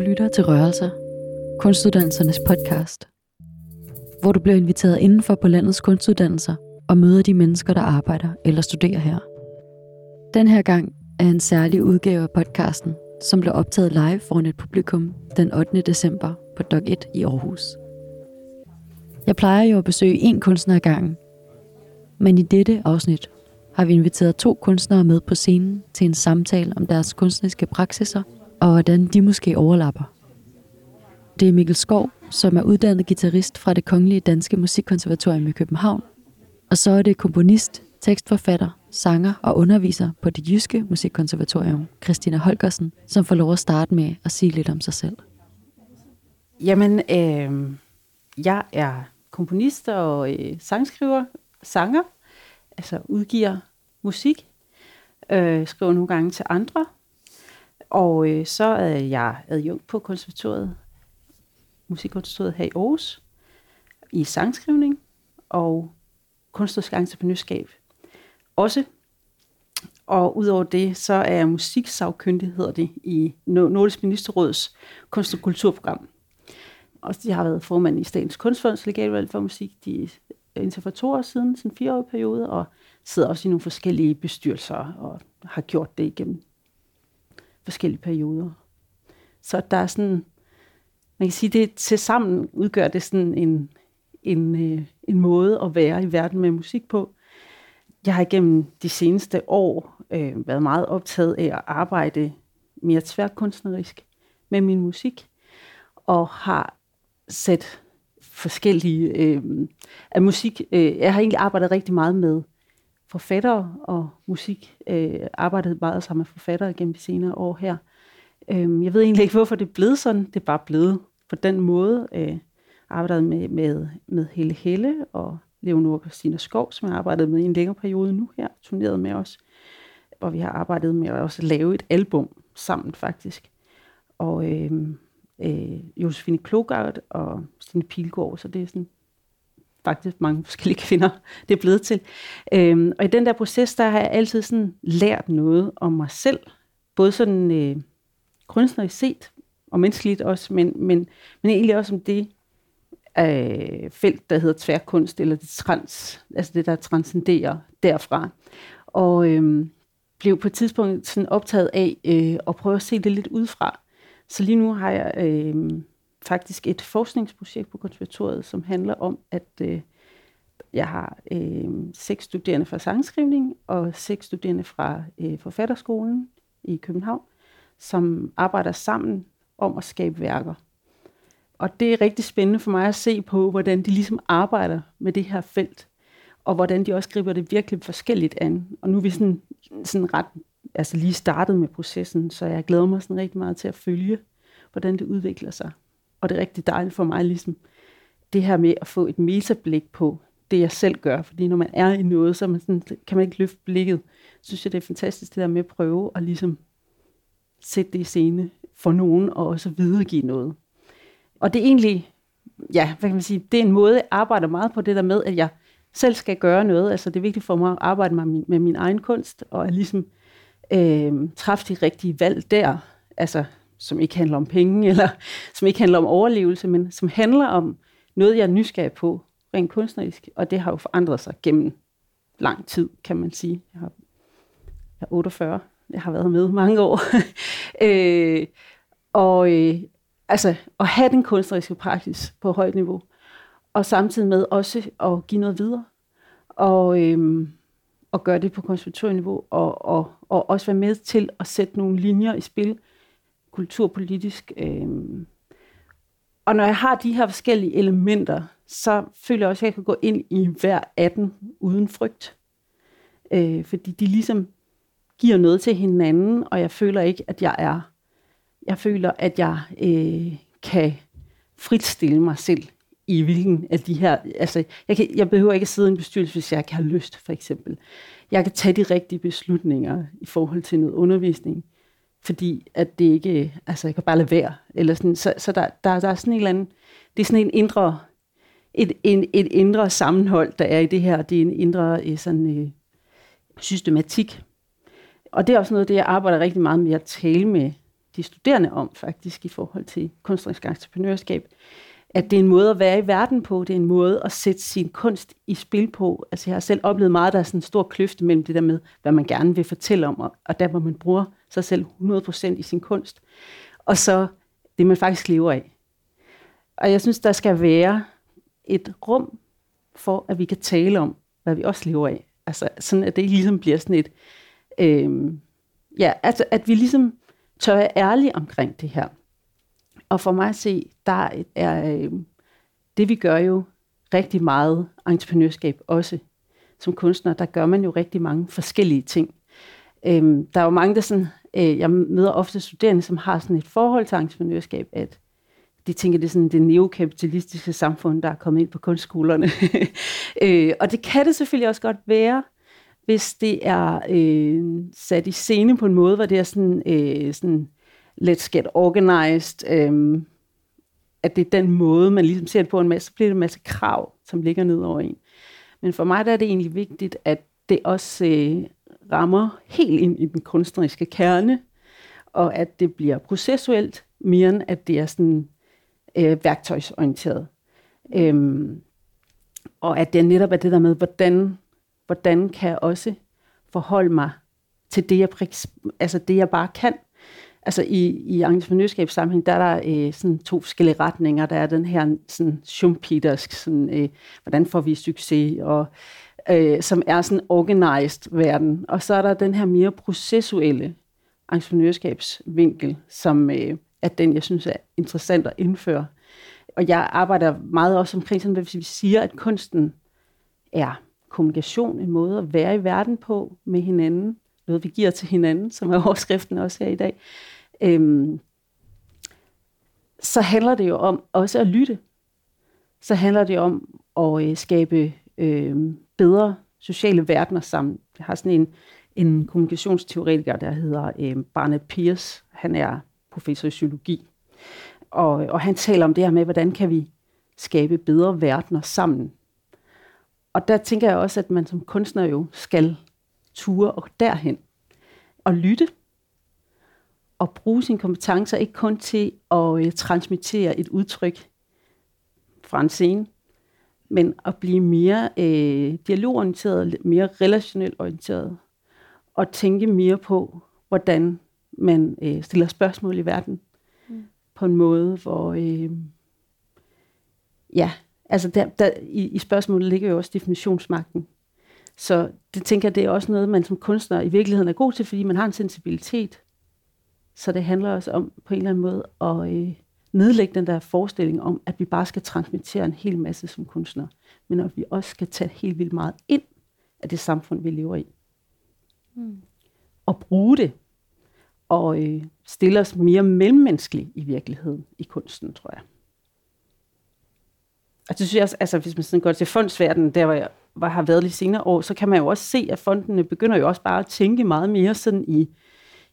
Du lytter til Rørelser, kunstuddannelsernes podcast, hvor du bliver inviteret indenfor på landets kunstuddannelser og møder de mennesker, der arbejder eller studerer her. Den her gang er en særlig udgave af podcasten, som blev optaget live foran et publikum den 8. december på Dog 1 i Aarhus. Jeg plejer jo at besøge én kunstner ad gangen, men i dette afsnit har vi inviteret to kunstnere med på scenen til en samtale om deres kunstneriske praksiser og hvordan de måske overlapper. Det er Mikkel Skov, som er uddannet guitarist fra det Kongelige Danske Musikkonservatorium i København, og så er det komponist, tekstforfatter, sanger og underviser på det jyske musikkonservatorium, Christina Holgersen, som får lov at starte med at sige lidt om sig selv. Jamen, øh, jeg er komponist og øh, sangskriver, sanger, altså udgiver musik, øh, skriver nogle gange til andre, og øh, så er jeg adjunkt på konservatoriet, musikkonservatoriet her i Aarhus, i sangskrivning og kunstnerisk entreprenørskab også. Og udover det, så er jeg musiksagkyndig, hedder det, i Nordisk Ministerråds kunst- og kulturprogram. Og jeg har været formand i Statens Kunstfonds legatvalg for musik de indtil for to år siden, sådan en fireårig periode, og sidder også i nogle forskellige bestyrelser og har gjort det igennem forskellige perioder. Så der er sådan, man kan sige, det til sammen udgør det sådan en, en, øh, en måde at være i verden med musik på. Jeg har igennem de seneste år øh, været meget optaget af at arbejde mere tværkunstnerisk med min musik, og har sat forskellige øh, af musik. Øh, jeg har egentlig arbejdet rigtig meget med forfattere og musik. Øh, arbejdet meget sammen med forfattere gennem de senere år her. Øh, jeg ved egentlig ikke, hvorfor det er blevet sådan. Det er bare blevet på den måde. Øh, arbejdet med, med, med Helle Helle og Leonora Christina Skov, som jeg har arbejdet med i en længere periode nu her, turneret med os. Og vi har arbejdet med at også lave et album sammen faktisk. Og øh, øh, Josefine Klogart og Stine Pilgaard, så det er sådan faktisk mange forskellige kvinder, det er blevet til. Øhm, og i den der proces, der har jeg altid sådan lært noget om mig selv, både sådan øh, kunstnerisk set, og menneskeligt også, men, men, men egentlig også om det øh, felt, der hedder tværkunst, eller det, trans, altså det, der transcenderer derfra. Og øh, blev på et tidspunkt sådan optaget af øh, at prøve at se det lidt udefra. Så lige nu har jeg øh, faktisk et forskningsprojekt på konservatoriet, som handler om, at øh, jeg har øh, seks studerende fra sangskrivning og seks studerende fra øh, forfatterskolen i København, som arbejder sammen om at skabe værker. Og det er rigtig spændende for mig at se på, hvordan de ligesom arbejder med det her felt, og hvordan de også griber det virkelig forskelligt an. Og nu er vi sådan, sådan ret, altså lige startet med processen, så jeg glæder mig sådan rigtig meget til at følge, hvordan det udvikler sig. Og det er rigtig dejligt for mig, ligesom det her med at få et metablik på det, jeg selv gør. Fordi når man er i noget, så man sådan, kan man ikke løfte blikket. Så synes jeg, det er fantastisk det der med at prøve at ligesom sætte det i scene for nogen, og også videregive noget. Og det er egentlig, ja, hvad kan man sige, det er en måde, jeg arbejder meget på det der med, at jeg selv skal gøre noget. Altså det er vigtigt for mig at arbejde med min, med min egen kunst, og at ligesom øh, træffe de rigtige valg der. Altså som ikke handler om penge, eller som ikke handler om overlevelse, men som handler om noget, jeg er nysgerrig på, rent kunstnerisk, og det har jo forandret sig gennem lang tid, kan man sige. Jeg, har, jeg er 48, jeg har været med mange år. øh, og øh, altså at have den kunstneriske praksis på højt niveau, og samtidig med også at give noget videre, og, øh, og gøre det på konservatorieniveau, og, og, og også være med til at sætte nogle linjer i spil, kulturpolitisk. Øh, og når jeg har de her forskellige elementer, så føler jeg også, at jeg kan gå ind i hver 18 uden frygt. Øh, fordi de ligesom giver noget til hinanden, og jeg føler ikke, at jeg er... Jeg føler, at jeg øh, kan fritstille mig selv i hvilken af de her... Altså, jeg, kan, jeg behøver ikke at sidde i en bestyrelse, hvis jeg ikke har lyst, for eksempel. Jeg kan tage de rigtige beslutninger i forhold til noget undervisning fordi at det ikke, altså jeg kan bare lade være. Eller sådan, så så der, der, der er sådan en eller anden, det er sådan en indre, et, en, et indre sammenhold, der er i det her. Det er en indre øh, sådan, øh, systematik. Og det er også noget, det jeg arbejder rigtig meget med at tale med de de studerende om, faktisk, i forhold til kunstnerisk entreprenørskab. At det er en måde at være i verden på, det er en måde at sætte sin kunst i spil på. Altså jeg har selv oplevet meget, at der er sådan en stor kløft mellem det der med, hvad man gerne vil fortælle om, og der hvor man bruger sig selv 100% i sin kunst, og så det, man faktisk lever af. Og jeg synes, der skal være et rum for, at vi kan tale om, hvad vi også lever af. Altså sådan, at det ikke ligesom bliver sådan et... Øh, ja, altså at vi ligesom tør være ærlige omkring det her. Og for mig at se, der er øh, det, vi gør jo rigtig meget entreprenørskab også. Som kunstner, der gør man jo rigtig mange forskellige ting. Øhm, der er jo mange, der sådan, øh, jeg møder ofte studerende, som har sådan et forhold til entreprenørskab, at de tænker, det er sådan det neokapitalistiske samfund, der er kommet ind på kunstskolerne. øh, og det kan det selvfølgelig også godt være, hvis det er øh, sat i scene på en måde, hvor det er sådan, øh, sådan let's get organized, øhm, at det er den måde, man ligesom ser det på en masse, så bliver det en masse krav, som ligger ned over en. Men for mig der er det egentlig vigtigt, at det også øh, rammer helt ind i den kunstneriske kerne, og at det bliver processuelt, mere end at det er sådan øh, værktøjsorienteret. Øhm, og at det netop er det der med, hvordan, hvordan kan jeg også forholde mig til det, jeg, altså det, jeg bare kan. Altså i, i entreprenørskabssammenhæng, der er der øh, sådan to forskellige retninger. Der er den her sådan schumpetersk, sådan, øh, hvordan får vi succes, og øh, som er sådan organized verden. Og så er der den her mere processuelle entreprenørskabsvinkel, som, øh, at den, jeg synes er interessant at indføre. Og jeg arbejder meget også omkring, sådan, hvis vi siger, at kunsten er kommunikation, en måde at være i verden på med hinanden, noget vi giver til hinanden, som er overskriften også her i dag, øhm, så handler det jo om også at lytte. Så handler det om at øh, skabe øh, bedre sociale verdener sammen. Jeg har sådan en, en kommunikationsteoretiker, der hedder øh, Barnett Pierce. Han er professor i psykologi. Og, og han taler om det her med, hvordan kan vi skabe bedre verdener sammen. Og der tænker jeg også, at man som kunstner jo skal ture og derhen og lytte og bruge sine kompetencer ikke kun til at uh, transmittere et udtryk fra en scene, men at blive mere uh, dialogorienteret, mere relationelt orienteret og tænke mere på, hvordan man øh, stiller spørgsmål i verden mm. på en måde, hvor øh, ja, altså der, der, i, i spørgsmålet ligger jo også definitionsmagten. Så det tænker jeg, det er også noget, man som kunstner i virkeligheden er god til, fordi man har en sensibilitet. Så det handler også om på en eller anden måde at øh, nedlægge den der forestilling om, at vi bare skal transmittere en hel masse som kunstner, men at vi også skal tage helt vildt meget ind af det samfund, vi lever i. Mm. Og bruge det og øh, stille os mere mellemmenneskeligt i virkeligheden i kunsten, tror jeg. Og det synes jeg også, altså hvis man sådan går til fondsverdenen, der hvor jeg har været lige senere år, så kan man jo også se, at fondene begynder jo også bare at tænke meget mere sådan i,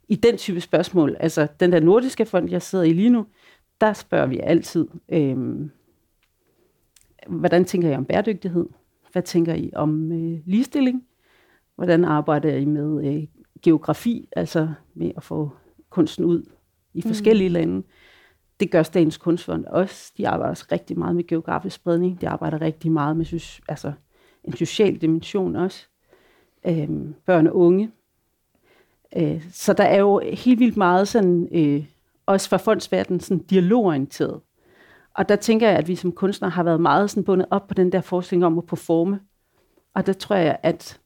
i den type spørgsmål. Altså den der nordiske fond, jeg sidder i lige nu, der spørger vi altid, øh, hvordan tænker I om bæredygtighed? Hvad tænker I om øh, ligestilling? Hvordan arbejder I med øh, geografi, altså med at få kunsten ud i mm. forskellige mm. lande. Det gør Statens Kunstfond også. De arbejder også rigtig meget med geografisk spredning. De arbejder rigtig meget med altså, en social dimension også. Øhm, børn og unge. Øh, så der er jo helt vildt meget sådan, øh, også fra fondsverdenen, sådan dialogorienteret. Og der tænker jeg, at vi som kunstnere har været meget sådan bundet op på den der forskning om at performe. Og der tror jeg, at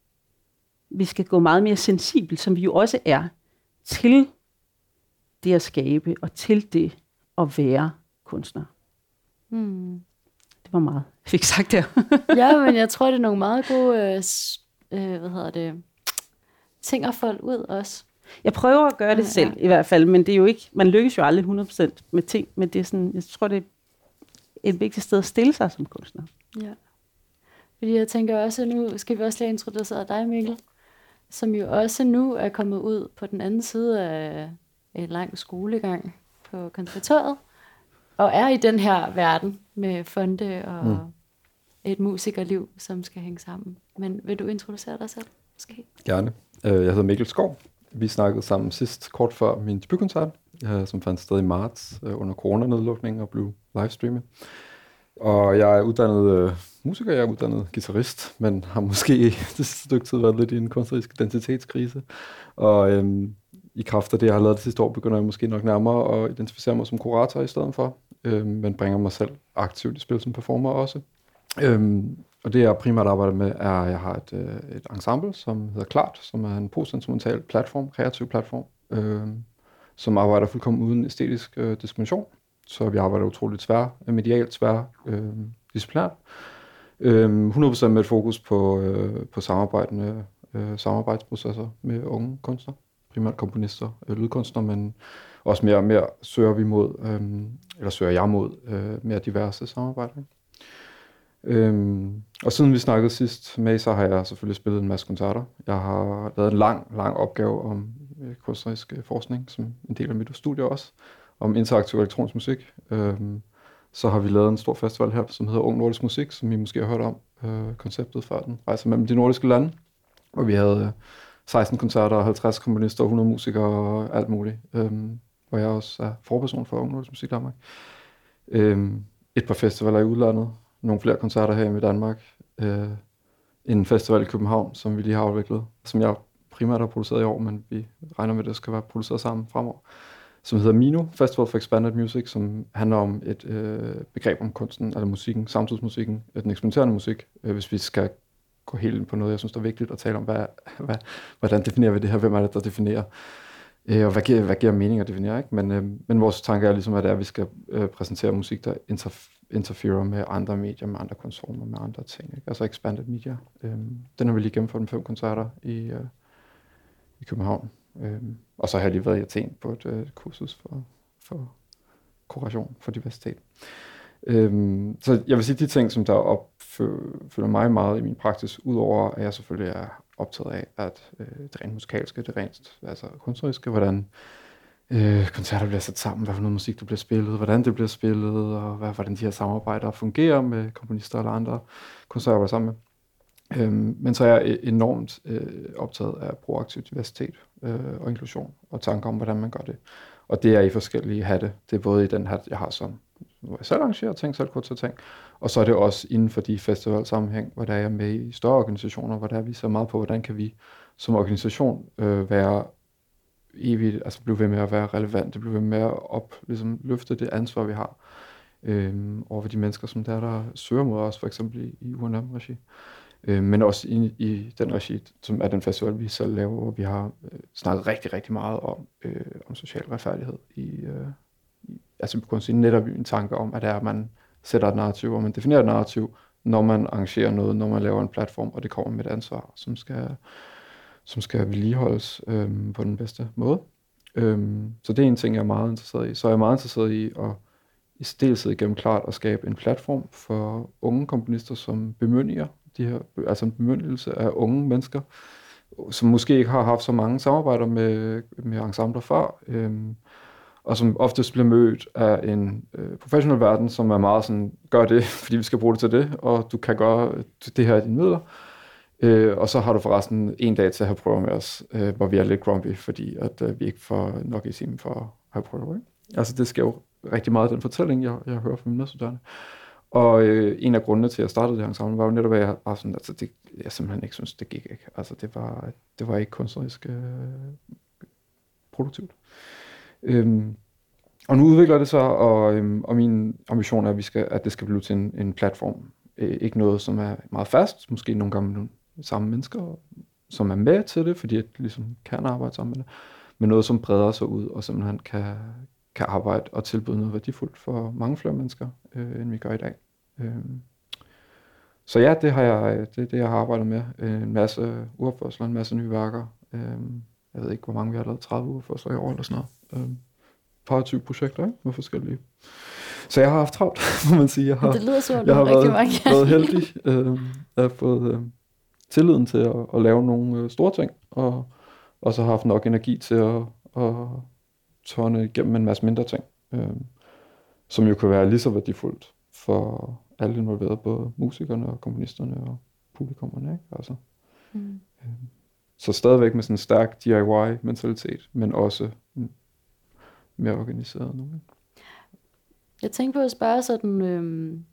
vi skal gå meget mere sensibelt, som vi jo også er, til det at skabe, og til det at være kunstner. Mm. Det var meget, jeg fik sagt der. ja, men jeg tror, det er nogle meget gode øh, øh hvad hedder det, ting at folde ud også. Jeg prøver at gøre det ja, selv, ja. i hvert fald, men det er jo ikke, man lykkes jo aldrig 100% med ting, men det er sådan, jeg tror, det er et vigtigt sted at stille sig som kunstner. Ja. Fordi jeg tænker også, at nu skal vi også lige introducere dig, Mikkel som jo også nu er kommet ud på den anden side af en lang skolegang på konservatoriet, og er i den her verden med fonde og mm. et musikerliv, som skal hænge sammen. Men vil du introducere dig selv, måske? Gerne. Øh, jeg hedder Mikkel Skov. Vi snakkede sammen sidst kort før min debutkoncert, øh, som fandt sted i marts øh, under coronanedlukningen og blev livestreamet. Og jeg er uddannet øh, musiker, jeg er uddannet guitarist, men har måske det sidste stykke tid været lidt i en kunstnerisk identitetskrise. Og øhm, i kraft af det, jeg har lavet det sidste år, begynder jeg måske nok nærmere at identificere mig som kurator i stedet for, øhm, men bringer mig selv aktivt i spil som performer også. Øhm, og det, jeg primært arbejder med, er, at jeg har et, øh, et ensemble, som hedder Klart, som er en postinstrumental platform, kreativ platform, øh, som arbejder fuldkommen uden æstetisk øh, diskrimination. Så vi arbejder utroligt tvær, øh, medialt tvær, øh, disciplinært. Øh, 100% med et fokus på, øh, på samarbejdende øh, samarbejdsprocesser med unge kunstnere, primært komponister, øh, lydkunstnere, men også mere og mere søger vi mod, øh, eller søger jeg mod øh, mere diverse samarbejder. Øhm, og siden vi snakkede sidst med, så har jeg selvfølgelig spillet en masse koncerter. Jeg har lavet en lang, lang opgave om øh, kunstnerisk øh, forskning, som en del af mit studie også, om interaktiv elektronisk musik. Øhm, så har vi lavet en stor festival her, som hedder Ung Nordisk Musik, som I måske har hørt om øh, konceptet før den rejser mellem de nordiske lande, hvor vi havde øh, 16 koncerter, 50 komponister, 100 musikere og alt muligt, øhm, hvor jeg også er forperson for Ungdomsmusik Danmark. Øhm, et par festivaler i udlandet, nogle flere koncerter her i Danmark. Øh, en festival i København, som vi lige har afviklet, som jeg primært har produceret i år, men vi regner med, at det skal være produceret sammen fremover, som hedder Mino, Festival for Expanded Music, som handler om et øh, begreb om kunsten, eller musikken, samtidsmusikken, den eksperimenterende musik, øh, hvis vi skal gå helt ind på noget, jeg synes, der er vigtigt at tale om, hvad, hvad, hvordan definerer vi det her, hvem er det, der definerer, øh, og hvad giver, hvad giver mening at definere, ikke? Men, øh, men vores tanke er ligesom, at, det er, at vi skal øh, præsentere musik, der interf- interferer med andre medier, med andre konsumer, med andre ting. Ikke? Altså expanded media. Øh, den har vi lige gennemført med fem koncerter i, øh, i København. Øh, og så har jeg lige været i Athen på et øh, kursus for, for kuration for diversitet. Øhm, så jeg vil sige, de ting, som der opfylder mig meget i min praksis, udover at jeg selvfølgelig er optaget af, at øh, det rent musikalske, det rent altså kunstneriske, hvordan øh, koncerter bliver sat sammen, hvad for noget musik, der bliver spillet, hvordan det bliver spillet, og hvad, hvordan de her samarbejder fungerer med komponister eller andre kunstnere, jeg sammen med. Øhm, men så er jeg e-, enormt øh, optaget af proaktiv diversitet øh, og inklusion, og tanker om, hvordan man gør det. Og det er i forskellige hatte. Det er både i den hat, jeg har som, hvor jeg selv arrangerer ting, selv kunne ting, og så er det også inden for de festivalsammenhæng, hvor der er jeg med i større organisationer, hvor der er vi så meget på, hvordan kan vi som organisation øh, være evigt, altså blive ved med at være relevant, det bliver ved med at op, ligesom løfte det ansvar, vi har øh, over for de mennesker, som der, der søger mod os, for eksempel i, i UNM-regi. Øhm, men også i, i den regi, som er den festival, vi selv laver, hvor vi har øh, snakket rigtig, rigtig meget om, øh, om social retfærdighed. I, øh, i, altså vi kunne sige netop en tanke om, at det er, at man sætter et narrativ, og man definerer et narrativ, når man arrangerer noget, når man laver en platform, og det kommer med et ansvar, som skal som skal vedligeholdes øhm, på den bedste måde. Øhm, så det er en ting, jeg er meget interesseret i. Så er jeg meget interesseret i at i stedet gennem klart at skabe en platform for unge komponister, som bemyndiger de her, altså en bemyndelse af unge mennesker, som måske ikke har haft så mange samarbejder med, med ensembler før, øhm, og som oftest bliver mødt af en øh, professionel verden, som er meget sådan, gør det, fordi vi skal bruge det til det, og du kan gøre øh, det her i dine midler. Øh, og så har du forresten en dag til at have prøver med os, øh, hvor vi er lidt grumpy, fordi at, øh, vi ikke får nok i timen for at have prøver. Ikke? Altså det sker jo rigtig meget den fortælling, jeg, jeg hører fra mine medstuderende. Og øh, en af grundene til, at jeg startede det her sammen, var jo netop, at jeg var sådan, altså det, jeg simpelthen ikke synes, det gik ikke. Altså det var, det var ikke kunstnerisk øh, produktivt. Øhm, og nu udvikler det sig, og, øhm, og min ambition er, at, vi skal, at det skal blive til en, en platform. Øh, ikke noget, som er meget fast, måske nogle gange samme mennesker, som er med til det, fordi jeg ligesom kan arbejde sammen med det, men noget, som breder sig ud, og simpelthen kan, kan arbejde og tilbyde noget værdifuldt for mange flere mennesker, øh, end vi gør i dag. Øh. Så ja, det har jeg, det er det, jeg har arbejdet med. Øh, en masse urførsler, en masse nye værker. Øh, jeg ved ikke, hvor mange vi har lavet, 30 urførsler i år eller sådan noget. Øh, par 20 projekter ikke? med forskellige. Så jeg har haft travlt, må man sige. Jeg har, det lyder så, jeg har været, været heldig. Øh, jeg har fået, øh, tilliden til at, at lave nogle øh, store ting, og, og så har haft nok energi til at, at tørne igennem en masse mindre ting, øh, som jo kan være lige så værdifuldt for alle involverede, både musikerne og komponisterne og publikummerne. Ikke? Altså, mm. øh, Så stadigvæk med sådan en stærk DIY-mentalitet, men også mere organiseret nu. Jeg tænker på at spørge sådan, øhm,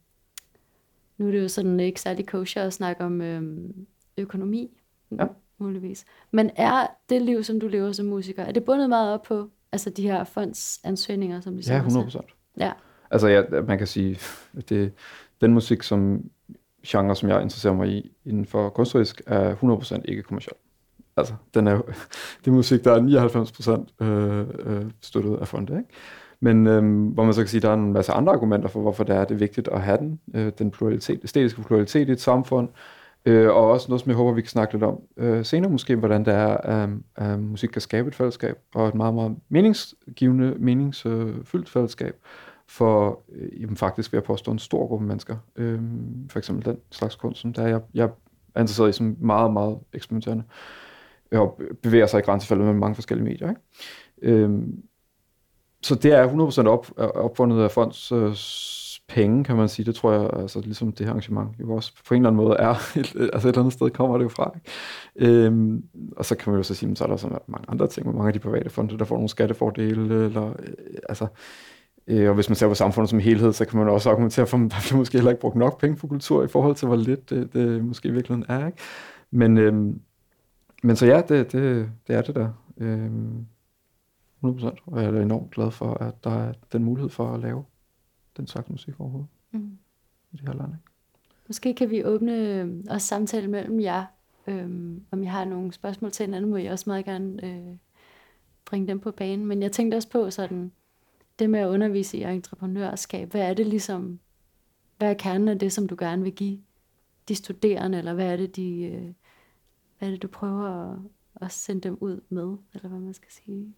nu er det jo sådan ikke særlig kosher at snakke om øhm, økonomi, Ja. muligvis. Men er det liv, som du lever som musiker, er det bundet meget op på altså de her fondsansøgninger, som de Ja, så 100 procent. Ja. Altså, ja, man kan sige, at det, den musik, som genre, som jeg interesserer mig i inden for kunstnerisk, er 100% ikke kommersiel. Altså, den er det er musik, der er 99% øh, øh, støttet af fonde, ikke? Men øh, hvor man så kan sige, at der er en masse andre argumenter for, hvorfor det er, det er vigtigt at have den, øh, den pluralitet, æstetiske pluralitet i et samfund, øh, og også noget, som jeg håber, vi kan snakke lidt om øh, senere måske, hvordan det er, at øh, musik kan skabe et fællesskab, og et meget, meget meningsgivende, meningsfyldt fællesskab, for øh, jamen, faktisk vil jeg påstå en stor gruppe mennesker. Øh, for eksempel den slags kunst, som der er, jeg, jeg er interesseret i som meget, meget eksperimenterende, og bevæger sig i grænsefaldet med mange forskellige medier. Ikke? Øhm, så det er 100% op, opfundet af fonds øh, penge, kan man sige. Det tror jeg, altså ligesom det her arrangement jo også på en eller anden måde er, altså et eller andet sted kommer det jo fra. Ikke? Øhm, og så kan man jo så sige, at så er der sådan mange andre ting, med mange af de private fonde, der får nogle skattefordele, eller øh, altså, øh, og hvis man ser på samfundet som helhed, så kan man også argumentere for, at der bliver måske heller ikke brugt nok penge på kultur, i forhold til, hvor lidt det, det måske i virkeligheden er. Ikke? Men, øhm, men så ja, det, det, det er det der. Øhm, 100%. Og jeg er enormt glad for, at der er den mulighed for at lave den slags musik overhovedet Mm. i det her land. Ikke? Måske kan vi åbne øh, også samtale mellem jer. Øhm, om jeg har nogle spørgsmål til hinanden, må jeg også meget gerne øh, bringe dem på banen. Men jeg tænkte også på sådan, det med at undervise i entreprenørskab. Hvad er det ligesom, hvad er kernen af det, som du gerne vil give de studerende, eller hvad er det, de, øh, hvad er det du prøver at, at sende dem ud med, eller hvad man skal sige?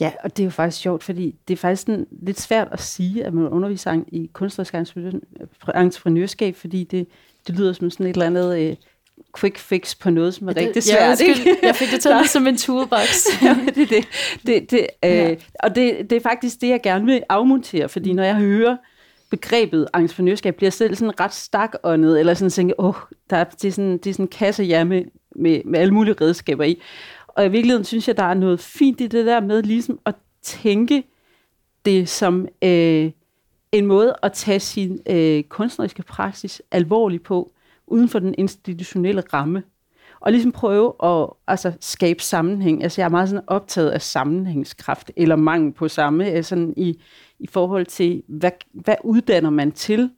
Ja, og det er jo faktisk sjovt, fordi det er faktisk sådan lidt svært at sige, at man underviser i kunstnerisk entreprenørskab, fordi det, det lyder som sådan et eller andet øh, quick fix på noget, som er rigtig svært. Ja, ikke? jeg fik det til lidt som en toolbox. ja, det er det. det, det øh, Ja. Og det, det er faktisk det, jeg gerne vil afmontere, fordi når jeg hører begrebet entreprenørskab, bliver selv sådan ret stakåndet, eller sådan tænke, åh, der er, det, er sådan, det er sådan en kasse ja, med, med, med alle mulige redskaber i. Og i virkeligheden synes jeg, der er noget fint i det der med ligesom at tænke det som øh, en måde at tage sin øh, kunstneriske praksis alvorligt på, uden for den institutionelle ramme. Og ligesom prøve at altså, skabe sammenhæng. Altså jeg er meget sådan optaget af sammenhængskraft, eller mangel på samme, altså sådan i, i forhold til, hvad, hvad uddanner man til,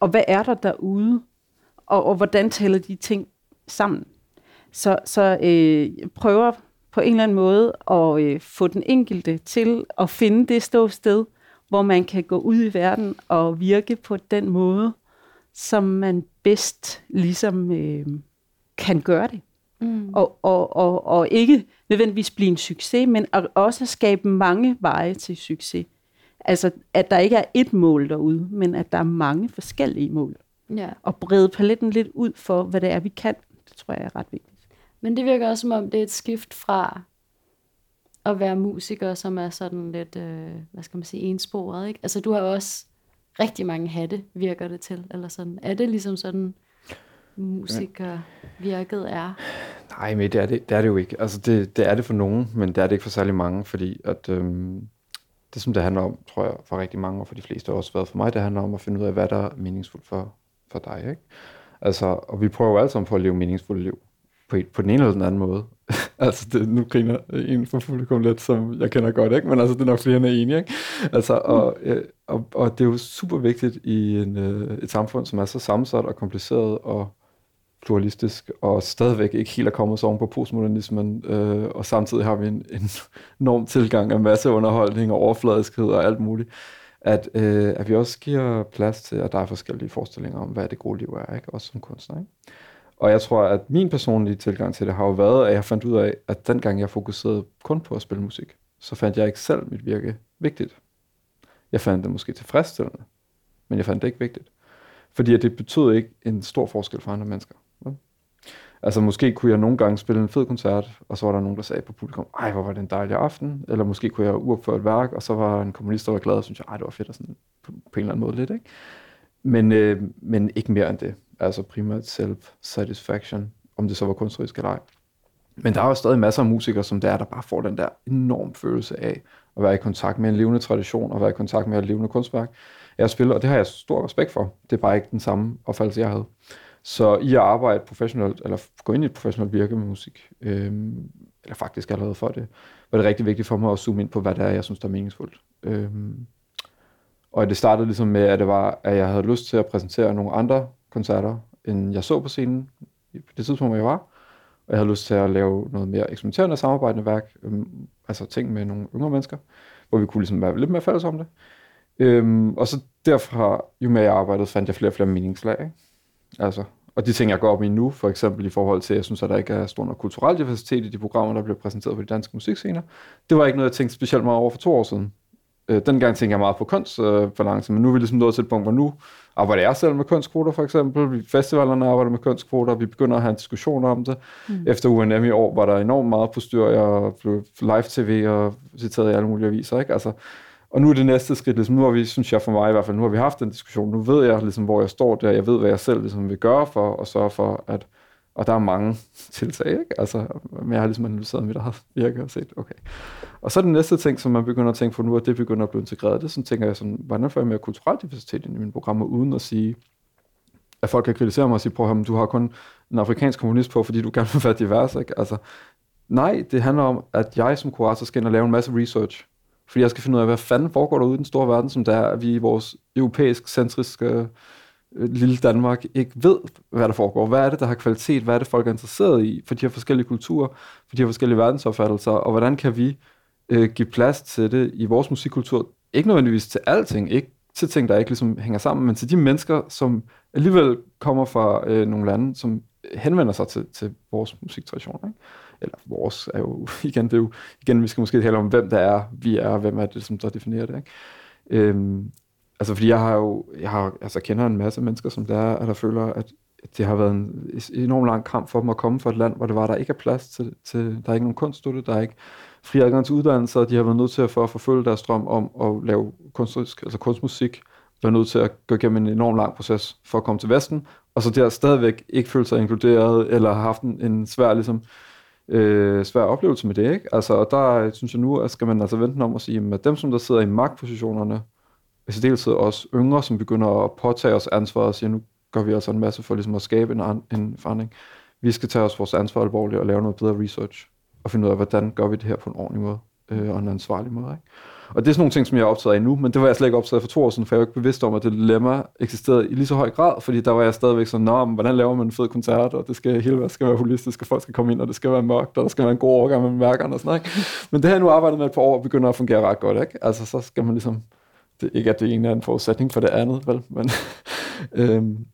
og hvad er der derude, og, og hvordan tæller de ting sammen. Så, så øh, jeg prøver på en eller anden måde at øh, få den enkelte til at finde det ståsted, hvor man kan gå ud i verden og virke på den måde, som man bedst ligesom øh, kan gøre det. Mm. Og, og, og, og ikke nødvendigvis blive en succes, men at også skabe mange veje til succes. Altså, at der ikke er et mål derude, men at der er mange forskellige mål. Ja. Og brede paletten lidt ud for, hvad det er, vi kan. Det tror jeg er ret vigtigt. Men det virker også som om, det er et skift fra at være musiker, som er sådan lidt, øh, hvad skal man sige, ensporet, ikke? Altså, du har også rigtig mange hatte, virker det til, eller sådan. Er det ligesom sådan, musikervirket er? Nej, men det er det, det er det jo ikke. Altså, det, det er det for nogen, men det er det ikke for særlig mange, fordi at, øhm, det, som det handler om, tror jeg, for rigtig mange, og for de fleste har også været for mig, det handler om at finde ud af, hvad der er meningsfuldt for, for dig, ikke? Altså, og vi prøver jo alle sammen på at leve meningsfulde liv, på, på den ene eller den anden måde. altså, det, nu griner en fra publikum lidt, som jeg kender godt, ikke? Men altså, det er nok flere, end enige, ikke? Altså, og, øh, og, og det er jo super vigtigt i en, øh, et samfund, som er så sammensat og kompliceret og pluralistisk, og stadigvæk ikke helt er kommet sig oven på postmodernismen, øh, og samtidig har vi en, en enorm tilgang af masseunderholdning og overfladiskhed og alt muligt, at, øh, at vi også giver plads til, at der er forskellige forestillinger om, hvad det gode liv er, ikke? også som kunstner. Ikke? Og jeg tror, at min personlige tilgang til det har jo været, at jeg fandt ud af, at dengang jeg fokuserede kun på at spille musik, så fandt jeg ikke selv mit virke vigtigt. Jeg fandt det måske tilfredsstillende, men jeg fandt det ikke vigtigt. Fordi at det betød ikke en stor forskel for andre mennesker. Altså måske kunne jeg nogle gange spille en fed koncert, og så var der nogen, der sagde på publikum, ej, hvor var det en dejlig aften. Eller måske kunne jeg uopføre et værk, og så var en kommunist, der var glad, og syntes, ej, det var fedt, og sådan, på, på en eller anden måde lidt, ikke? Men, øh, men ikke mere end det. Altså primært self-satisfaction, om det så var kunstnerisk eller ej. Men der er jo stadig masser af musikere, som der, der bare får den der enorm følelse af at være i kontakt med en levende tradition, og være i kontakt med et levende kunstværk. Jeg spiller, og det har jeg stor respekt for. Det er bare ikke den samme opfattelse, jeg havde. Så i at arbejde professionelt, eller gå ind i et professionelt virke med musik, øh, eller faktisk allerede for det, var det rigtig vigtigt for mig at zoome ind på, hvad det er, jeg synes, der er meningsfuldt. Øh, og det startede ligesom med, at det var, at jeg havde lyst til at præsentere nogle andre koncerter, end jeg så på scenen på det tidspunkt, hvor jeg var. Og jeg havde lyst til at lave noget mere eksperimenterende samarbejdende værk, øhm, altså ting med nogle yngre mennesker, hvor vi kunne ligesom være lidt mere fælles om det. Øhm, og så derfra, jo mere jeg arbejdede, fandt jeg flere og flere meningslag. Ikke? Altså, og de ting, jeg går op i nu, for eksempel i forhold til, at jeg synes, at der ikke er stor nok kulturel diversitet i de programmer, der bliver præsenteret på de danske musikscener, det var ikke noget, jeg tænkte specielt meget over for to år siden. Øh, dengang tænkte jeg meget på kunstbalance, øh, men nu er vi ligesom nået til et punkt, hvor nu arbejder jeg selv med kunstkvoter for eksempel, festivalerne arbejder med kunstkvoter, vi begynder at have en diskussion om det. Mm. Efter UNM i år var der enormt meget på styr, jeg blev live-tv og citeret i alle mulige aviser, ikke? Altså, og nu er det næste skridt, ligesom, nu har vi, synes jeg for mig i hvert fald, nu har vi haft den diskussion, nu ved jeg ligesom, hvor jeg står der, jeg ved, hvad jeg selv ligesom, vil gøre for at sørge for, at og der er mange tiltag, ikke? Altså, men jeg har ligesom analyseret mit eget virke og set, okay. Og så er den næste ting, som man begynder at tænke på nu, at det begynder at blive integreret, det sådan tænker jeg sådan, hvordan får jeg mere kulturel diversitet ind i mine programmer, uden at sige, at folk kan kritisere mig og sige, prøv at du har kun en afrikansk kommunist på, fordi du gerne vil være divers, ikke? Altså, nej, det handler om, at jeg som kurator skal ind og lave en masse research, fordi jeg skal finde ud af, hvad fanden foregår derude i den store verden, som der er, at vi i vores europæisk centriske øh, lille Danmark ikke ved, hvad der foregår. Hvad er det, der har kvalitet? Hvad er det, folk er interesseret i? For de har forskellige kulturer, for de har forskellige verdensopfattelser, og hvordan kan vi øh, give plads til det i vores musikkultur? Ikke nødvendigvis til alting, ikke til ting, der ikke ligesom hænger sammen, men til de mennesker, som alligevel kommer fra øh, nogle lande, som henvender sig til, til vores musiktradition. Ikke? Eller vores er jo, igen, det er jo, igen, vi skal måske tale om, hvem der er, vi er, og hvem er det, som der definerer det, ikke? Øhm, altså, fordi jeg har jo, jeg har, altså, kender en masse mennesker, som der er, der føler, at det har været en enorm lang kamp for dem at komme fra et land, hvor det var, der ikke er plads til, til der er ikke nogen kunststøtte, der er ikke fri adgang til uddannelser, og de har været nødt til at, for at forfølge deres drøm om at lave kunstnerisk, altså kunstmusik, været nødt til at gå igennem en enorm lang proces for at komme til Vesten, og så der stadigvæk ikke føle sig inkluderet, eller haft en, en svær ligesom, øh, øh, svær oplevelse med det. Ikke? Altså, og der synes jeg nu, at skal man altså vente om at sige, at dem, som der sidder i magtpositionerne, i særdeleshed også yngre, som begynder at påtage os ansvaret og siger, nu gør vi altså en masse for ligesom at skabe en, en forandring. Vi skal tage os vores ansvar alvorligt og lave noget bedre research, og finde ud af, hvordan gør vi det her på en ordentlig måde, øh, og en ansvarlig måde. Ikke? Og det er sådan nogle ting, som jeg er optaget af nu, men det var jeg slet ikke optaget af for to år siden, for jeg var ikke bevidst om, at det dilemma eksisterede i lige så høj grad, fordi der var jeg stadigvæk sådan, Nå, men hvordan laver man en fed koncert, og det skal hele skal være holistisk, og folk skal komme ind, og det skal være mørkt, og der skal være en god overgang med mærkerne og sådan noget. Ikke? Men det har jeg nu arbejdet med et par år, og begynder at fungere ret godt. Ikke? Altså, så skal man ligesom, det, ikke at det ene er en forudsætning for det andet, vel? Men, øhm,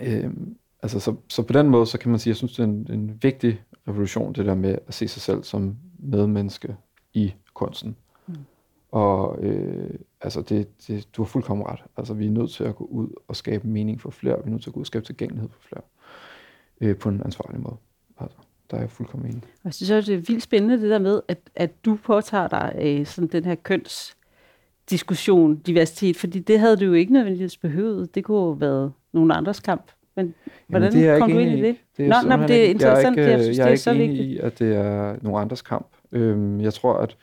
øhm, altså, så, så på den måde, så kan man sige, jeg synes, det er en, en vigtig revolution, det der med at se sig selv som medmenneske i kunsten. Og øh, altså det, det, du har fuldkommen ret. Altså vi er nødt til at gå ud og skabe mening for flere. Vi er nødt til at gå ud og skabe tilgængelighed for flere. Øh, på en ansvarlig måde. Altså, der er jeg fuldkommen enig. Jeg synes også, det er vildt spændende det der med, at, at du påtager dig øh, sådan den her køns diskussion, diversitet, fordi det havde du jo ikke nødvendigvis behøvet. Det kunne jo have været nogen andres kamp. Men hvordan Jamen, det kom du ind i det? det er Nå, nå, det er interessant. Jeg er ikke, jeg synes, jeg er det er ikke så enig vigtigt. i, at det er nogen andres kamp. Øhm, jeg tror, at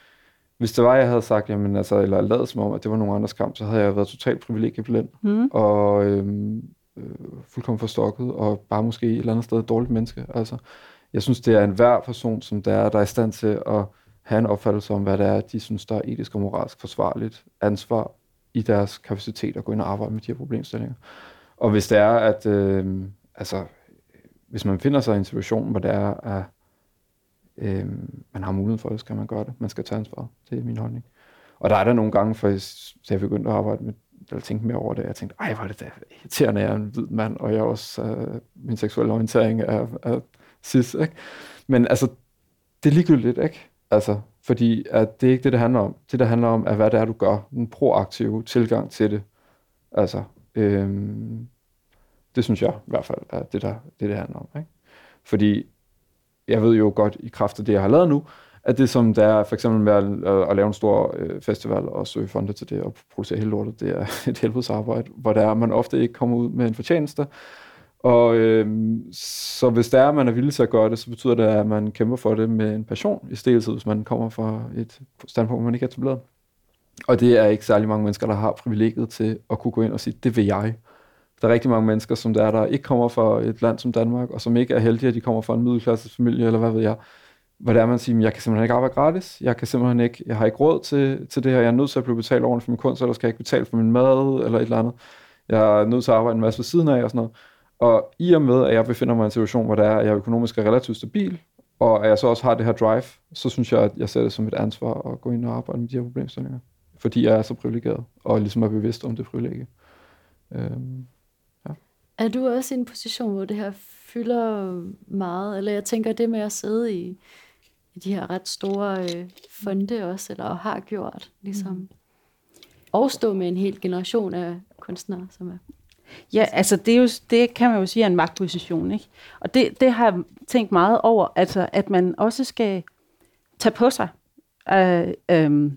hvis det var, jeg havde sagt, jamen, altså, eller lavet som om, at det var nogen andres kamp, så havde jeg været totalt privilegieblind, mm. og øhm, øh, fuldkommen forstokket, og bare måske et eller andet sted et dårligt menneske. Altså, jeg synes, det er en hver person, som der er, der er i stand til at have en opfattelse om, hvad det er, de synes, der er etisk og moralsk forsvarligt ansvar i deres kapacitet at gå ind og arbejde med de her problemstillinger. Og hvis det er, at øh, altså, hvis man finder sig i en situation, hvor det er, at øh, man har muligheden for det, skal man gøre det. Man skal tage ansvar. Det er min holdning. Og der er der nogle gange, for jeg begyndte at arbejde med, eller tænke mere over det, jeg tænkte, ej, hvor er det da irriterende, jeg er en hvid mand, og jeg er også, øh, min seksuelle orientering er, er cis, ikke? Men altså, det er ligegyldigt, ikke? Altså, fordi at det er ikke det, det handler om. Det, der handler om, er, hvad det er, du gør. En proaktiv tilgang til det. Altså, øhm, det synes jeg i hvert fald er det, der, det, det handler om. Ikke? Fordi jeg ved jo godt i kraft af det, jeg har lavet nu, at det som der er for eksempel med at, øh, at, lave en stor øh, festival og søge fonde til det og producere hele lortet, det er et helvedesarbejde, hvor der er, man ofte ikke kommer ud med en fortjeneste, Og øh, så hvis der er, at man er villig til at gøre det, så betyder det, at man kæmper for det med en passion, i stedet hvis man kommer fra et standpunkt, hvor man ikke er etableret. Og det er ikke særlig mange mennesker, der har privilegiet til at kunne gå ind og sige, det vil jeg. Der er rigtig mange mennesker, som der, er, der ikke kommer fra et land som Danmark, og som ikke er heldige, at de kommer fra en middelklassefamilie, eller hvad ved jeg. Hvor det er, man siger, jeg kan simpelthen ikke arbejde gratis, jeg kan simpelthen ikke, jeg har ikke råd til, til det her, jeg er nødt til at blive betalt over for min kunst, eller skal jeg ikke betale for min mad, eller et eller andet. Jeg er nødt til at arbejde en masse ved siden af, og sådan noget. Og i og med, at jeg befinder mig i en situation, hvor det er, at jeg økonomisk er relativt stabil, og at jeg så også har det her drive, så synes jeg, at jeg ser det som et ansvar at gå ind og arbejde med de her problemstillinger. Fordi jeg er så privilegeret, og ligesom er bevidst om det privilegie. Øhm. Er du også i en position, hvor det her fylder meget? Eller jeg tænker, det med at sidde i, i de her ret store øh, fonde også, eller har gjort, ligesom, mm. og stå med en hel generation af kunstnere, som er Ja, altså det, er jo, det kan man jo sige er en magtposition, ikke? Og det, det har jeg tænkt meget over, altså at man også skal tage på sig øh, øh,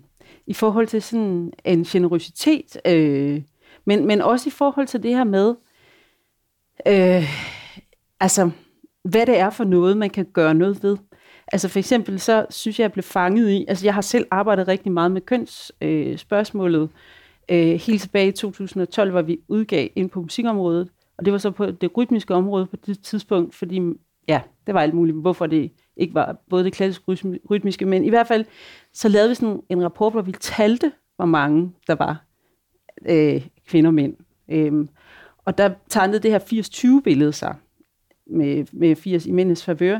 i forhold til sådan en generositet, øh, men, men også i forhold til det her med, øh, altså hvad det er for noget, man kan gøre noget ved. Altså for eksempel så synes jeg, jeg blev fanget i, altså jeg har selv arbejdet rigtig meget med kønsspørgsmålet, øh, Øh, helt tilbage i 2012 var vi udgav ind på musikområdet, og det var så på det rytmiske område på det tidspunkt, fordi ja, det var alt muligt, hvorfor det ikke var både det klassiske rytmiske, men i hvert fald så lavede vi sådan en rapport, hvor vi talte, hvor mange der var øh, kvinder og mænd. Øhm, og der tegnede det her 80-20 billede sig med, med 80 i mændenes favør.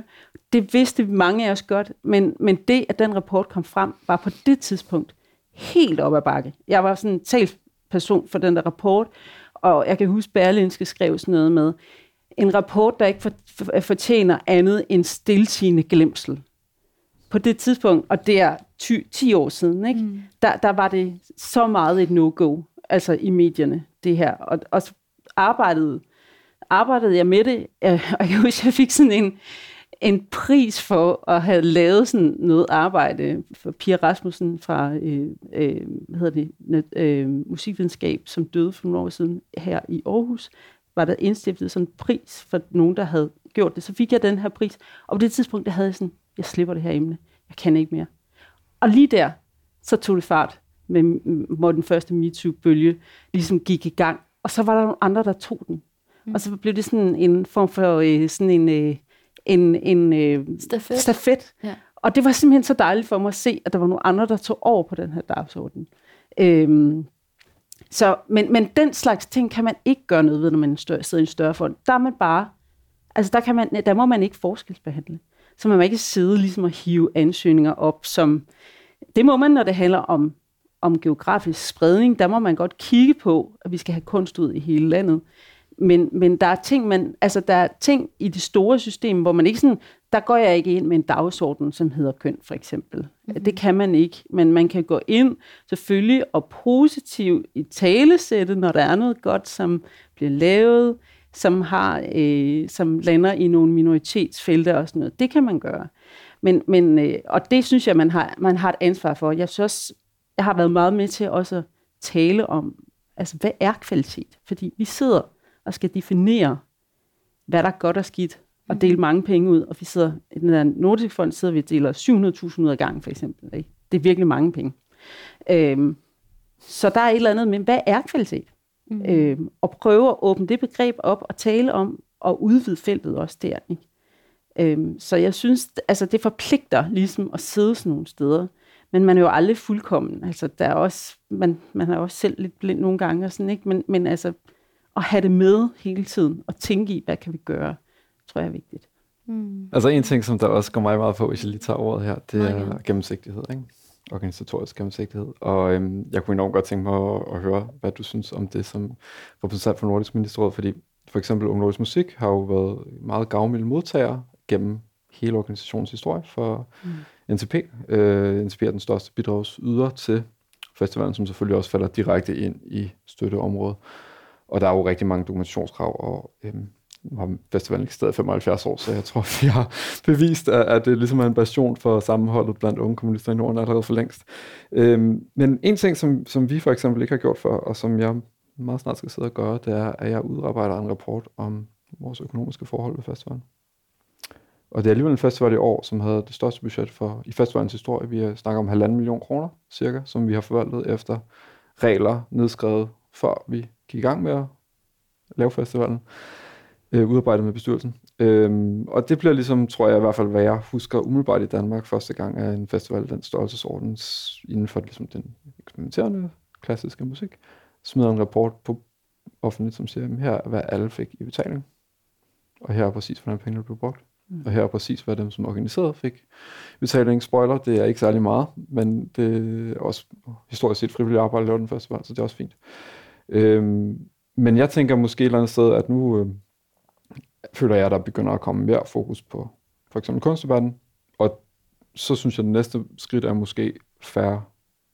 Det vidste mange af os godt, men, men det, at den rapport kom frem, var på det tidspunkt helt op ad bakke. Jeg var sådan en talsperson for den der rapport, og jeg kan huske, Berlinske skrev sådan noget med, en rapport, der ikke for, for, fortjener andet end stiltigende glemsel. På det tidspunkt, og det er 10, 10 år siden, ikke? Mm. Der, der var det så meget et no-go, altså i medierne, det her. Og, og arbejdede, arbejdede jeg med det, og jeg husker, jeg fik sådan en, en pris for at have lavet sådan noget arbejde for Pia Rasmussen fra øh, øh, hvad hedder det, øh, musikvidenskab, som døde for nogle år siden her i Aarhus, var der indstiftet sådan en pris for nogen, der havde gjort det. Så fik jeg den her pris, og på det tidspunkt, der havde jeg sådan, jeg slipper det her emne, jeg kan ikke mere. Og lige der, så tog det fart, med, hvor den første MeToo-bølge ligesom gik i gang. Og så var der nogle andre, der tog den. Mm. Og så blev det sådan en form for øh, sådan en... Øh, en, en øh, stafet. stafet. Ja. Og det var simpelthen så dejligt for mig at se, at der var nogle andre, der tog over på den her dagsorden. Øhm, så, men, men den slags ting kan man ikke gøre noget ved, når man større, sidder i en større fond. Der er man bare, altså der, kan man, der må man ikke forskelsbehandle. Så man må ikke sidde ligesom og hive ansøgninger op, som, det må man, når det handler om, om geografisk spredning. Der må man godt kigge på, at vi skal have kunst ud i hele landet. Men, men der er ting, man, altså der er ting i det store system, hvor man ikke sådan, der går jeg ikke ind med en dagsorden, som hedder køn, for eksempel. Mm-hmm. Det kan man ikke, men man kan gå ind selvfølgelig og positivt i talesætte, når der er noget godt, som bliver lavet, som, har, øh, som lander i nogle minoritetsfelter og sådan noget. Det kan man gøre. Men, men, øh, og det synes jeg, man har, man har et ansvar for. Jeg synes også, jeg har været meget med til også at tale om, altså hvad er kvalitet? Fordi vi sidder og skal definere, hvad der er godt og skidt, og mm. dele mange penge ud. Og vi sidder, i den der Nordisk Fond sidder vi og deler 700.000 ud af gangen, for eksempel. Ikke? Det er virkelig mange penge. Øhm, så der er et eller andet med, hvad er kvalitet? Mm. Øhm, og prøve at åbne det begreb op og tale om, og udvide feltet også der. Ikke? Øhm, så jeg synes, altså det forpligter ligesom at sidde sådan nogle steder. Men man er jo aldrig fuldkommen. Altså, der er også, man, man er også selv lidt blind nogle gange, og sådan, ikke? Men, men altså, at have det med hele tiden, og tænke i, hvad kan vi gøre, tror jeg er vigtigt. Mm. Altså en ting, som der også går mig meget på, hvis jeg lige tager ordet her, det er ja. gennemsigtighed, ikke? organisatorisk gennemsigtighed. Og øhm, jeg kunne enormt godt tænke mig at, at høre, hvad du synes om det som repræsentant for Nordisk Ministerråd, fordi for eksempel Ung Nordisk Musik har jo været meget gavmild modtager gennem hele organisationens historie for mm. NTP. Øh, NTP er den største bidragsyder til festivalen, som selvfølgelig også falder direkte ind i støtteområdet. Og der er jo rigtig mange dokumentationskrav, og øhm, nu har festivalen ikke stadig 75 år, så jeg tror, vi har bevist, at, at det ligesom er en passion for sammenholdet blandt unge kommunister i Norden allerede for længst. Øhm, men en ting, som, som vi for eksempel ikke har gjort før, og som jeg meget snart skal sidde og gøre, det er, at jeg udarbejder en rapport om vores økonomiske forhold ved festivalen. Og det er alligevel en festival i år, som havde det største budget for i festivalens historie. Vi snakker om halvanden million kroner cirka, som vi har forvaltet efter regler nedskrevet, før vi gik i gang med at lave festivalen, øh, udarbejdet med bestyrelsen. Øhm, og det bliver ligesom, tror jeg i hvert fald, hvad jeg husker umiddelbart i Danmark, første gang af en festival den størrelsesorden inden for ligesom, den eksperimenterende klassiske musik, smider en rapport på offentligt, som siger, her er, hvad alle fik i betaling, og her er præcis, hvordan pengene blev brugt. Mm. Og her er præcis, hvad dem, som organiseret fik betaling. Spoiler, det er ikke særlig meget, men det er også historisk set frivilligt arbejde at lave den festival, så det er også fint. Øhm, men jeg tænker måske et eller andet sted, at nu øh, føler jeg, at der begynder at komme mere fokus på for eksempel kunstdebatten, og så synes jeg, at det næste skridt er måske fair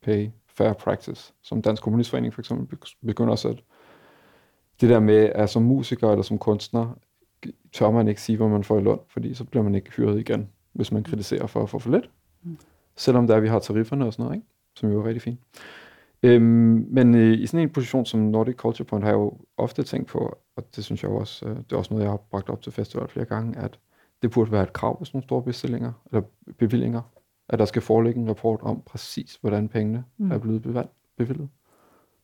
pay, fair practice, som Dansk Kommunistforening for eksempel begynder at sætte. Det der med, at som musiker eller som kunstner, tør man ikke sige, hvad man får i løn, fordi så bliver man ikke hyret igen, hvis man kritiserer for at få for lidt. Mm. Selvom der vi har tarifferne og sådan noget, ikke? som jo er rigtig fint. Øhm, men øh, i sådan en position som Nordic Culture Point har jeg jo ofte tænkt på, og det synes jeg også, øh, det er også noget, jeg har bragt op til festival flere gange, at det burde være et krav ved sådan nogle store bestillinger, eller bevillinger, at der skal foreligge en rapport om præcis, hvordan pengene mm. er blevet bevillet.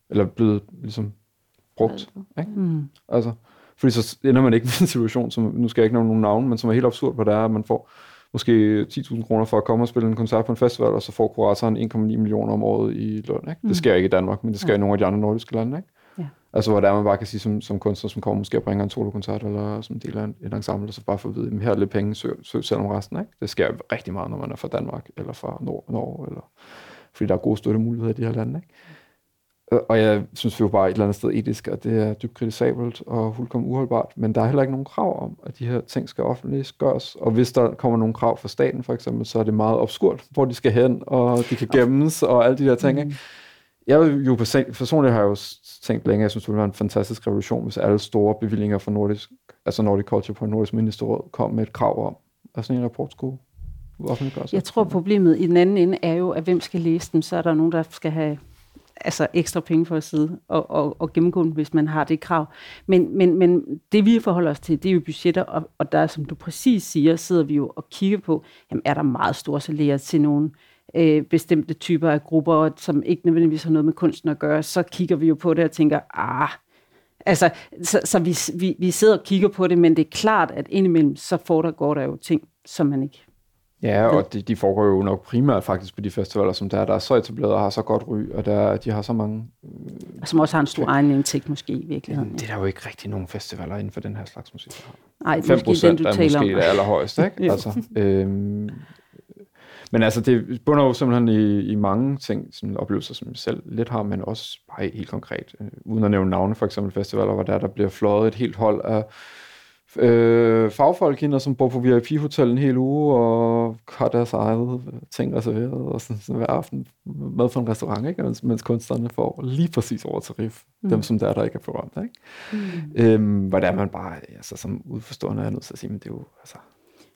Eller blevet ligesom brugt. Ikke? Mm. Altså, fordi så ender man ikke med en situation, som, nu skal jeg ikke nævne nogen navn, men som er helt absurd, hvor det er, at man får måske 10.000 kroner for at komme og spille en koncert på en festival, og så får kuratoren 1,9 millioner om året i løn. Ikke? Mm. Det sker ikke i Danmark, men det sker ja. i nogle af de andre nordiske lande. Ikke? Ja. Altså, hvor der man bare kan sige som, som kunstner, som kommer måske og bringer en solokoncert, eller som del af en, en ensemble, og så bare få at vide, at her er lidt penge, søg, søg selv om resten. Ikke? Det sker rigtig meget, når man er fra Danmark, eller fra Nord, Norge, eller, fordi der er gode støttemuligheder i de her lande. Ikke? Og jeg synes jo bare et eller andet sted etisk, at det er dybt kritisabelt og fuldkommen uholdbart, men der er heller ikke nogen krav om, at de her ting skal offentliggøres. Og hvis der kommer nogle krav fra staten for eksempel, så er det meget obskurt, hvor de skal hen, og de kan gemmes og alle de der ting. Mm. Jeg vil jo personligt har jeg jo tænkt længe, jeg synes, det ville være en fantastisk revolution, hvis alle store bevillinger fra Nordisk, altså Nordic Culture på Nordisk Ministerråd kom med et krav om, at sådan en rapport skulle offentliggøres. Jeg tror, problemet i den anden ende er jo, at hvem skal læse dem, så er der nogen, der skal have altså ekstra penge for at sidde og, og, og gennemgå den, hvis man har det krav. Men, men, men det vi forholder os til, det er jo budgetter, og, og der, som du præcis siger, sidder vi jo og kigger på, jamen er der meget store salærer til nogle øh, bestemte typer af grupper, som ikke nødvendigvis har noget med kunsten at gøre, så kigger vi jo på det og tænker, ah, altså, så, så vi, vi, vi sidder og kigger på det, men det er klart, at indimellem, så foregår der jo ting, som man ikke Ja, og de, de foregår jo nok primært faktisk på de festivaler, som der, der er så etableret og har så godt ry, og der, de har så mange... Øh, som også har en stor egen indtægt måske i virkeligheden. Det er der jo ikke rigtig nogen festivaler inden for den her slags musik. Nej, 5 måske den, du er taler måske om. det allerhøjeste, ikke? altså, øhm, men altså, det bunder jo simpelthen i, i mange ting, som oplevelser, som jeg selv lidt har, men også bare helt konkret. Øh, uden at nævne navne, for eksempel festivaler, hvor der, der bliver fløjet et helt hold af øh, fagfolk ind, som bor på VIP-hotel en hel uge, og har deres eget ting reserveret, og sådan, sådan hver aften mad for en restaurant, ikke? Mens, mens kunstnerne får lige præcis over tarif, mm. dem som der, der ikke er berømt. Ikke? Mm. Øhm, hvor der man bare, altså, som udforstående er nødt til at sige, men det er jo, altså,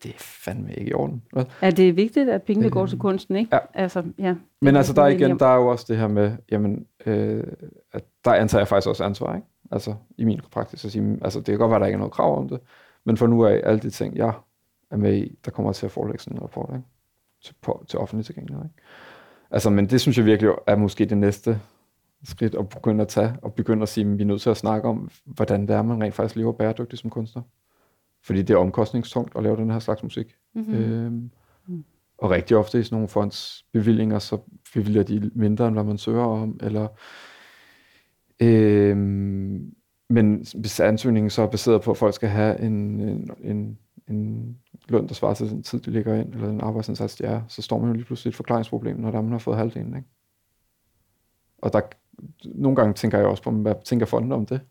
det er fandme ikke i orden. Hvad? Ja, det er vigtigt, at pengene går til øhm, kunsten, ikke? Ja. Altså, ja men altså, der er igen, der er jo også det her med, jamen, øh, at der antager jeg faktisk også ansvar, ikke? Altså i min praksis, at sige, altså det kan godt være, at der ikke er noget krav om det, men for nu af alle de ting, jeg er med i, der kommer til at forelægge sådan en rapport, ikke? Til, på, til offentlig tilgængelighed. Ikke? Altså, men det synes jeg virkelig er måske det næste skridt at begynde at tage, og begynde at sige, at vi er nødt til at snakke om, hvordan det er, man rent faktisk lever bæredygtigt som kunstner. Fordi det er omkostningstungt at lave den her slags musik. Mm-hmm. Øhm, mm. Og rigtig ofte i sådan nogle fondsbevillinger, så bevilger de mindre, end hvad man søger om, eller Øh, men hvis ansøgningen så er baseret på, at folk skal have en, en, en, en løn, der svarer til den tid, de ligger ind, eller en arbejdsindsats, de er, så står man jo lige pludselig et forklaringsproblem, når der man har fået halvdelen. Ikke? Og der, nogle gange tænker jeg også på, hvad tænker fonden om det?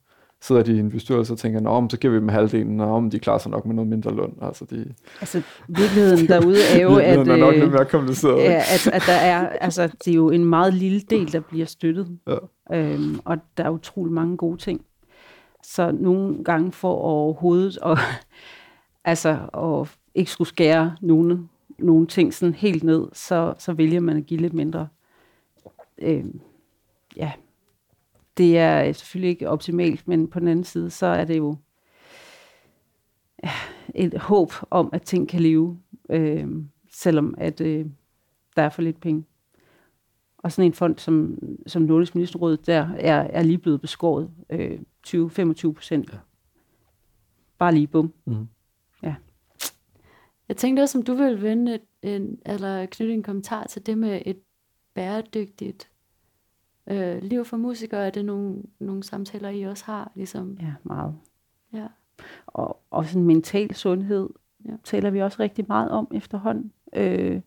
Sidder de i en bestyrelse og tænker, at så giver vi dem halvdelen, og om de klarer sig nok med noget mindre løn. Altså, de... altså virkeligheden derude er jo, at, er nok lidt mere kompliceret. Ja, at, at der er, altså, det er jo en meget lille del, der bliver støttet. Ja. Øhm, og der er utrolig mange gode ting. Så nogle gange for overhovedet og, altså, og ikke skulle skære nogle, nogle ting sådan helt ned, så, så vælger man at give lidt mindre. Øhm, ja, det er selvfølgelig ikke optimalt, men på den anden side, så er det jo et håb om, at ting kan leve, øh, selvom at øh, der er for lidt penge. Og sådan en fond som, som Nordisk Ministerråd, der er, er lige blevet beskåret øh, 20-25 procent. Ja. Bare lige bum. Mm. Ja. Jeg tænkte også, om du ville vende en, eller knytte en kommentar til det med et bæredygtigt øh, liv for musikere. Er det nogle, nogle samtaler, I også har? Ligesom? Ja, meget. Ja. Og, og sådan mental sundhed ja. taler vi også rigtig meget om efterhånden. Øh,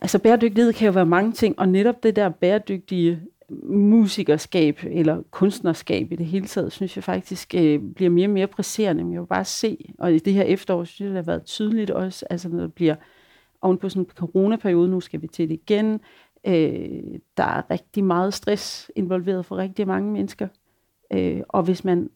altså bæredygtighed kan jo være mange ting, og netop det der bæredygtige musikerskab eller kunstnerskab i det hele taget, synes jeg faktisk øh, bliver mere og mere presserende. Men jeg vil bare se, og i det her efterår, synes jeg, det har været tydeligt også, altså når det bliver oven på sådan en coronaperiode, nu skal vi til det igen, øh, der er rigtig meget stress involveret for rigtig mange mennesker. Øh, og hvis man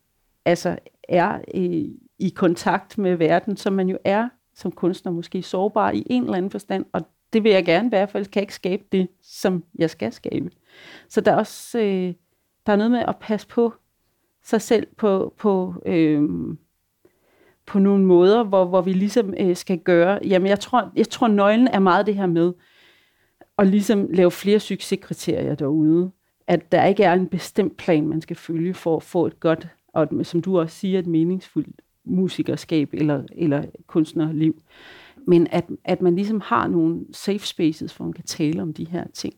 altså er øh, i kontakt med verden, som man jo er som kunstner, måske sårbar i en eller anden forstand, og det vil jeg gerne være, for ellers kan ikke skabe det, som jeg skal skabe. Så der er også øh, der er noget med at passe på sig selv på, på, øh, på nogle måder, hvor, hvor vi ligesom øh, skal gøre. Jamen, jeg tror, jeg tror, nøglen er meget det her med og ligesom lave flere succeskriterier derude. At der ikke er en bestemt plan, man skal følge for at få et godt, og som du også siger, et meningsfuldt musikerskab eller, eller kunstnerliv men at, at man ligesom har nogle safe spaces, hvor man kan tale om de her ting,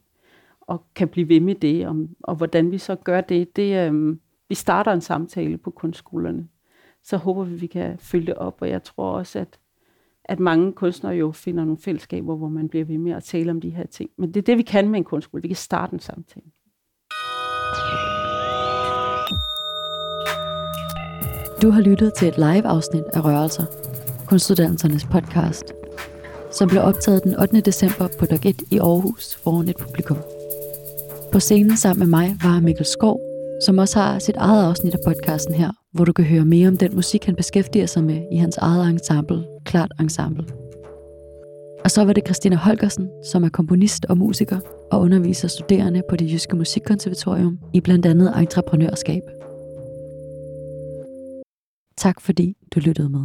og kan blive ved med det, om, og hvordan vi så gør det, det øhm, vi starter en samtale på kunstskolerne, så håber vi, vi kan følge det op, og jeg tror også, at, at mange kunstnere jo finder nogle fællesskaber, hvor man bliver ved med at tale om de her ting. Men det er det, vi kan med en kunstskole. Vi kan starte en samtale. Du har lyttet til et live-afsnit af Rørelser, Kunstuddannelsernes podcast, som blev optaget den 8. december på Dok 1 i Aarhus foran et publikum. På scenen sammen med mig var Mikkel Skov, som også har sit eget afsnit af podcasten her, hvor du kan høre mere om den musik, han beskæftiger sig med i hans eget ensemble, Klart Ensemble. Og så var det Christina Holgersen, som er komponist og musiker og underviser studerende på det Jyske Musikkonservatorium i blandt andet entreprenørskab. Tak fordi du lyttede med.